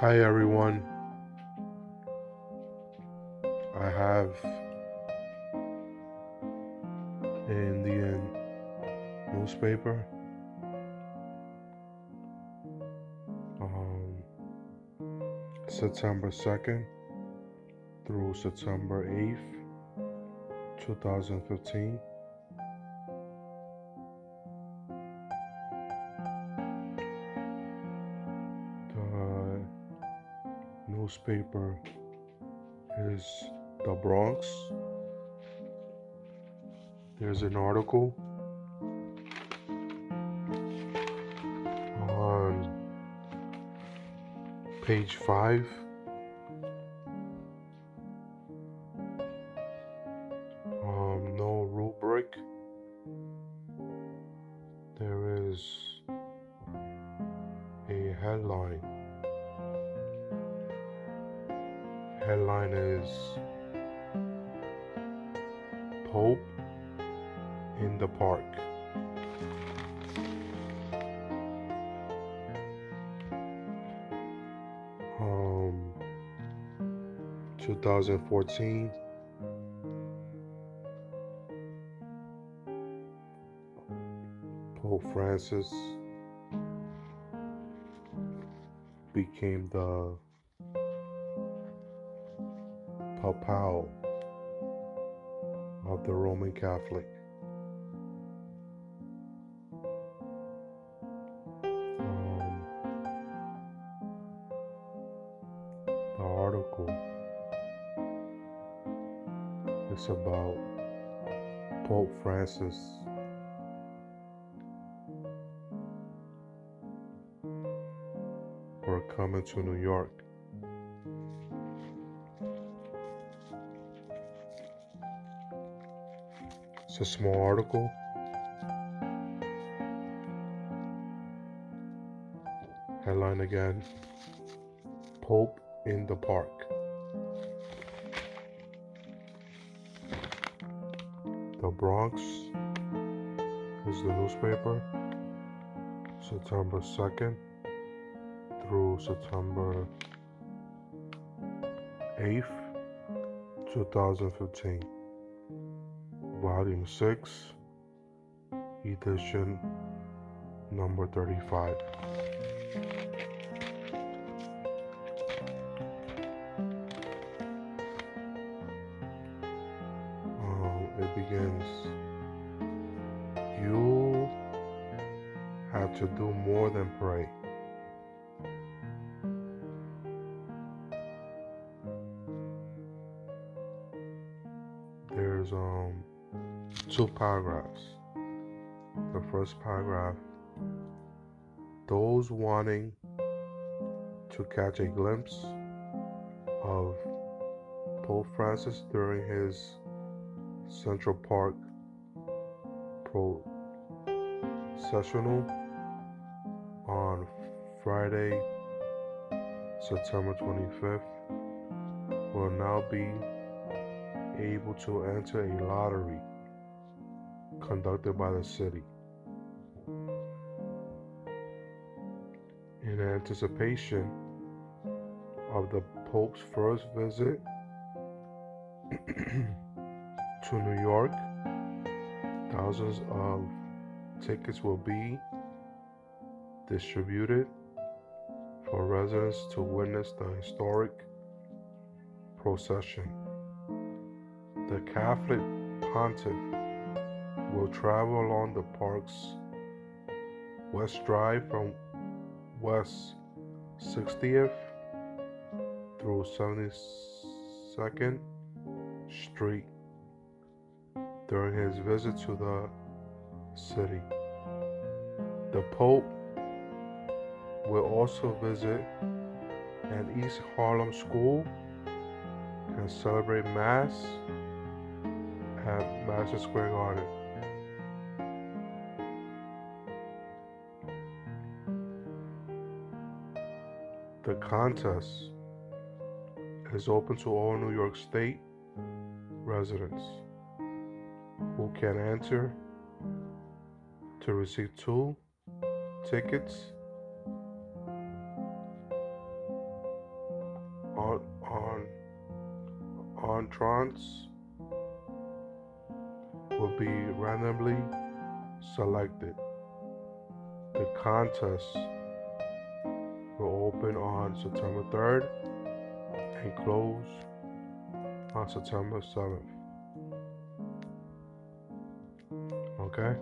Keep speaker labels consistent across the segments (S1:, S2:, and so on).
S1: Hi everyone. I have Indian newspaper. Um, September 2nd through September 8th, 2015. Newspaper is the Bronx. There's an article on page five. Pope in the Park. Um, 2014. Pope Francis became the papal the Roman Catholic. Um, the article is about Pope Francis for coming to New York. It's a small article. Headline again Pope in the Park. The Bronx is the newspaper. September 2nd through September 8th, 2015. Volume 6, edition number 35. Um, it begins. You have to do more than pray. There's um two paragraphs. The first paragraph those wanting to catch a glimpse of Pope Francis during his Central Park processional on Friday, September 25th, will now be able to enter a lottery conducted by the city. In anticipation of the Pope's first visit to New York, thousands of tickets will be distributed for residents to witness the historic procession. The Catholic pontiff will travel along the park's West Drive from West 60th through 72nd Street during his visit to the city. The Pope will also visit an East Harlem school and celebrate Mass at Madison Square Garden. The contest is open to all New York State residents who can enter to receive two tickets on on entrants will be randomly selected. The contest will open on September 3rd and close on September 7th. Okay?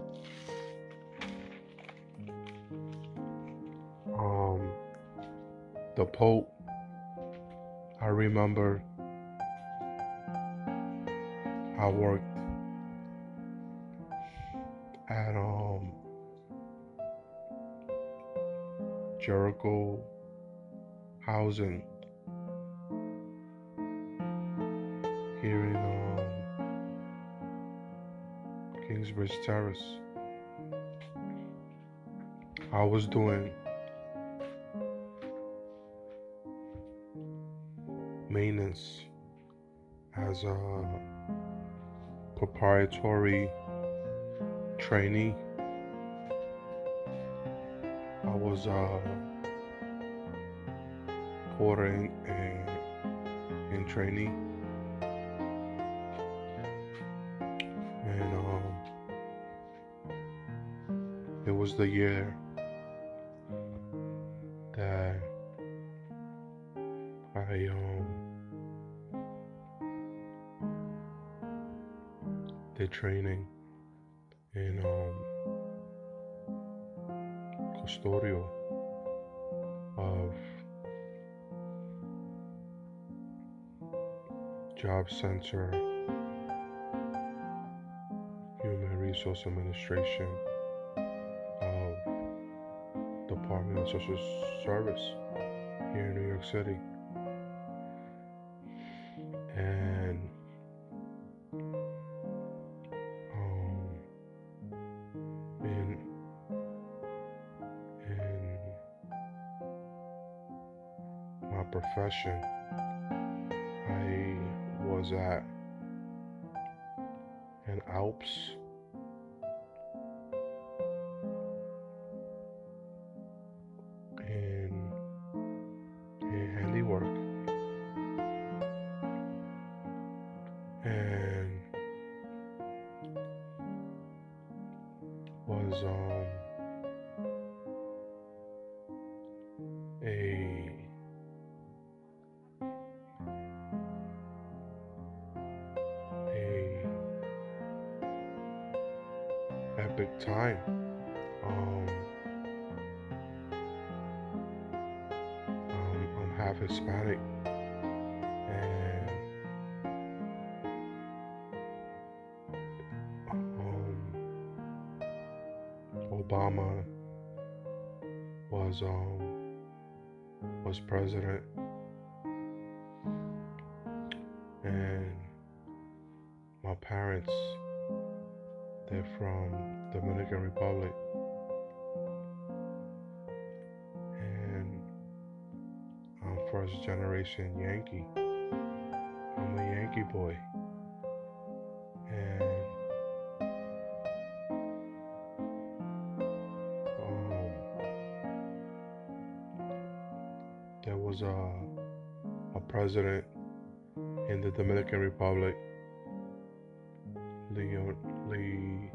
S1: Um, the Pope, I remember I worked at um Jericho Housing here in um, Kingsbridge Terrace. I was doing maintenance as a proprietary trainee. I was uh, porter and, and trainee. And um, it was the year that I um did training in um custodial of Job Center Human Resource Administration of Department of Social Service here in New York City. And my profession, I was at an Alps in in handiwork. And was um was um, was president, and my parents they're from the Dominican Republic, and I'm first generation Yankee. I'm a Yankee boy. President in the Dominican Republic, Leon, Lee,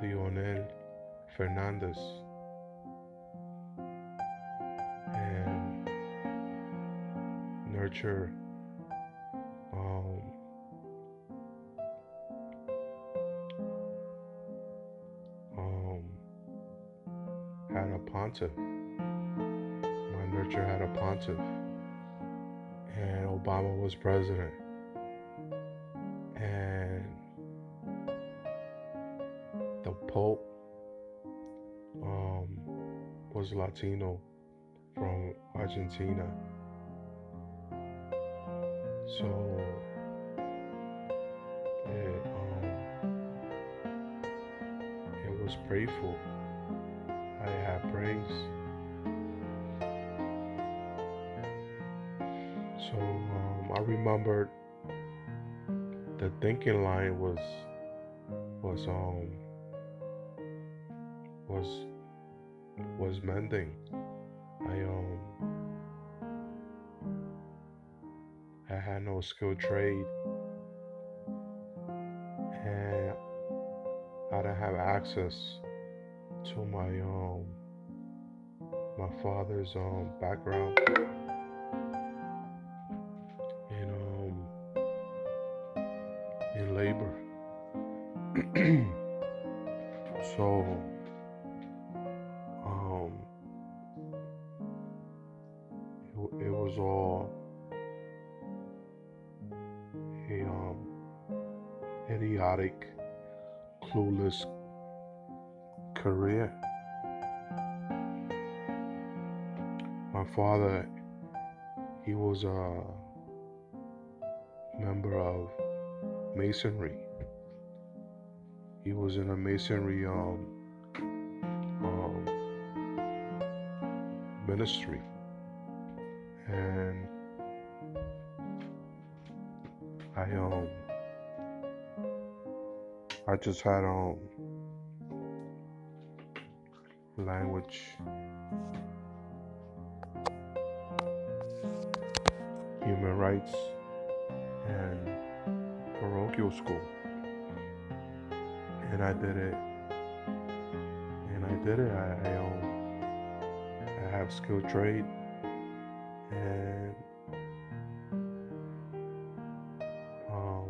S1: Leonel Fernandez. And nurture um, um, had a pontiff. My nurture had a pontiff, Obama was president. And the Pope um, was Latino from Argentina. So it um it was prayerful. I had praise. Remembered the thinking line was was um was was mending. I um I had no skilled trade. And I didn't have access to my um my father's um background masonry. He was in a masonry um, um ministry. And I um I just had um language. Human rights parochial school and I did it. And I did it. I, I um I have skilled trade. And um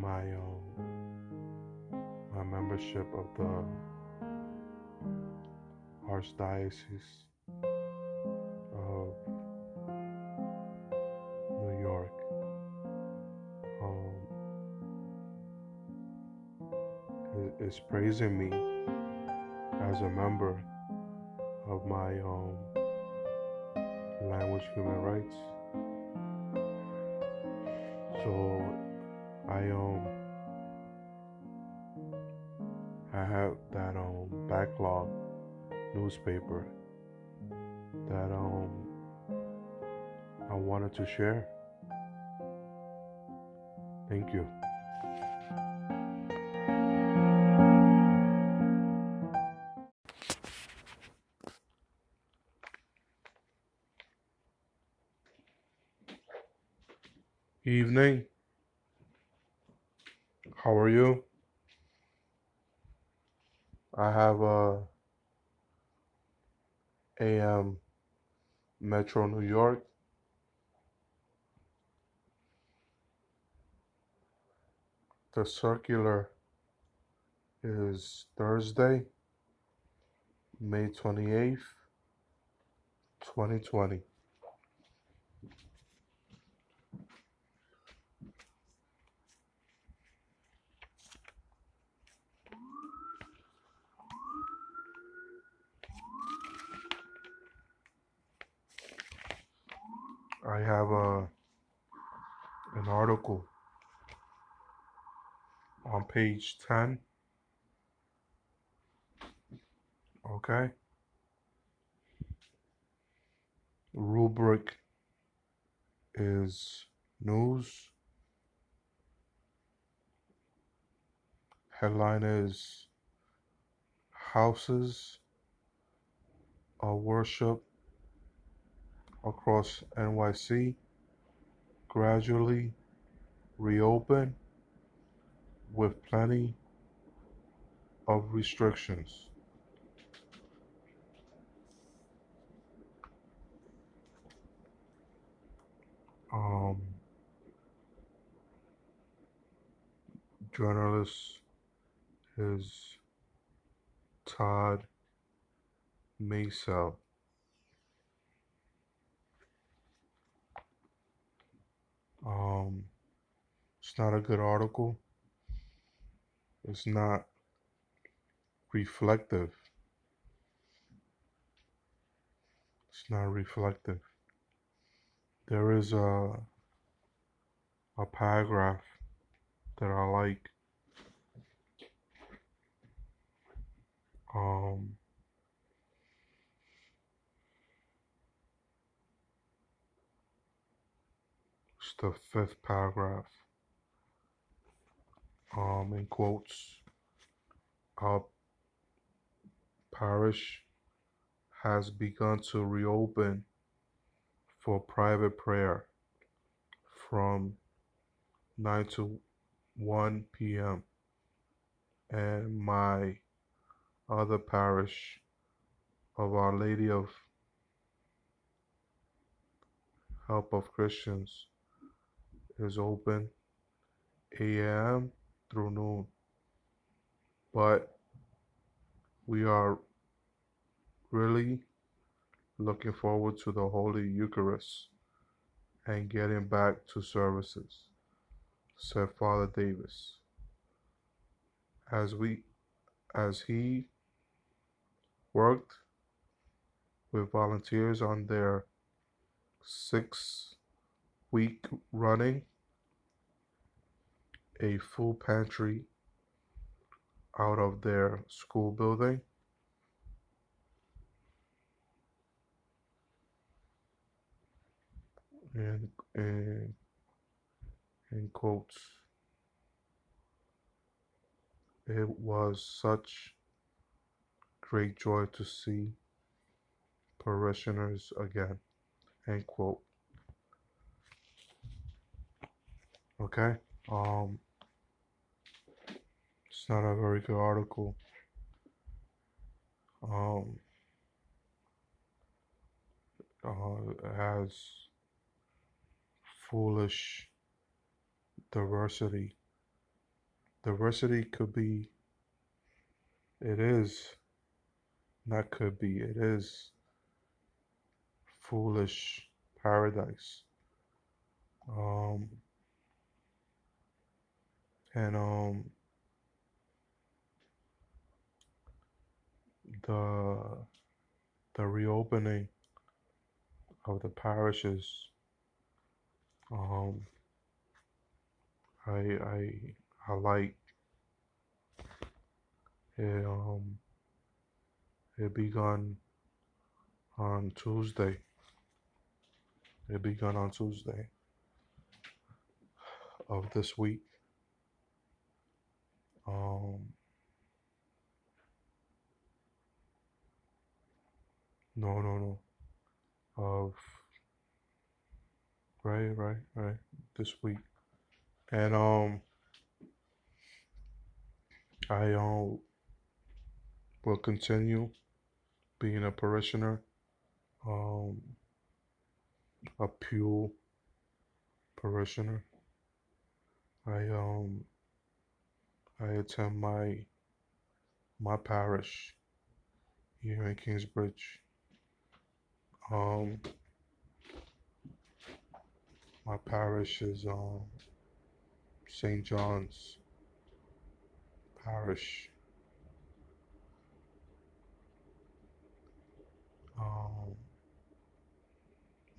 S1: my um my membership of the Archdiocese praising me as a member of my um language human rights so I um I have that um backlog newspaper that um I wanted to share. Thank you. Evening. How are you? I have uh, a AM Metro New York. The circular is Thursday, May 28th, 2020. I have a an article on page 10, okay? Rubric is news. Headline is houses of worship across NYC gradually reopen with plenty of restrictions. Um, journalist is Todd Maisel. Um, it's not a good article. It's not reflective. It's not reflective. There is a a paragraph that I like. Um, it's the fifth paragraph. Um, in quotes, our parish has begun to reopen for private prayer from 9 to 1 p.m. And my other parish of Our Lady of Help of Christians is open a.m. through noon. But we are really looking forward to the Holy Eucharist and getting back to services, said Father Davis. As we as he worked with volunteers on their six week running a full pantry out of their school building. And, and in quotes, it was such great joy to see parishioners again. End quote. Okay. Um, it's not a very good article. Um, uh, has foolish diversity. Diversity could be, it is, not could be, it is foolish paradise. Um, and um, the the reopening of the parishes. Um, I I I like it. Um, it begun on Tuesday. It begun on Tuesday of this week. Um, no, no, no. Of right, right, right. This week, and um, I um will continue being a parishioner. Um, a pure parishioner. I um I attend my my parish here in Kingsbridge. Um my parish is um St. John's Parish. Um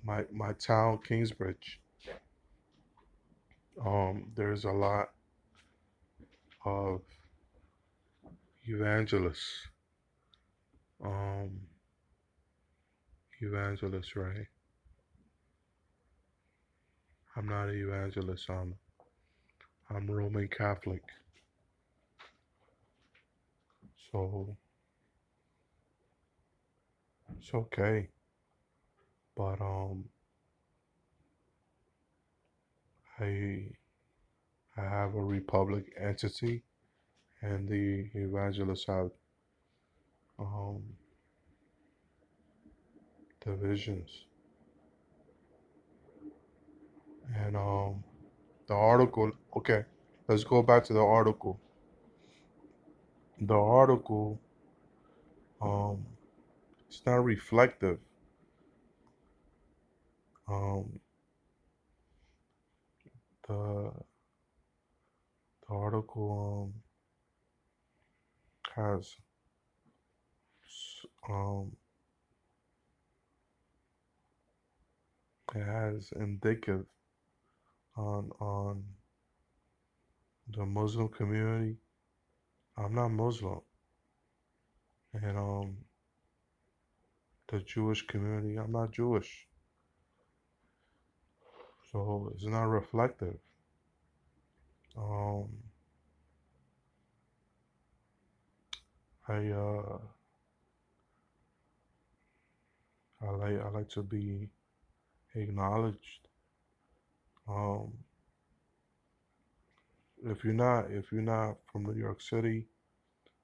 S1: my my town, Kingsbridge, um, there's a lot of evangelists. Um, evangelists, right? I'm not an evangelist. I'm I'm Roman Catholic. So it's okay. But um, I I have a republic entity, and the evangelists have um, divisions. And um, the article. Okay, let's go back to the article. The article. Um, it's not reflective um, the article um, has um, it has indicative on on the Muslim community. I'm not Muslim, and um, the Jewish community. I'm not Jewish. So it's not reflective. Um, I uh, I like I like to be acknowledged. Um, if you're not if you're not from New York City,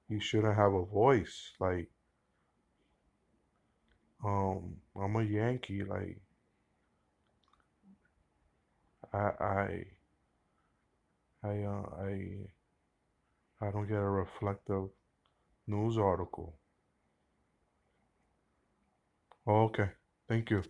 S1: you shouldn't have a voice. Like, um, I'm a Yankee. Like, I I I uh, I I don't get a reflective news article. Oh, okay, thank you.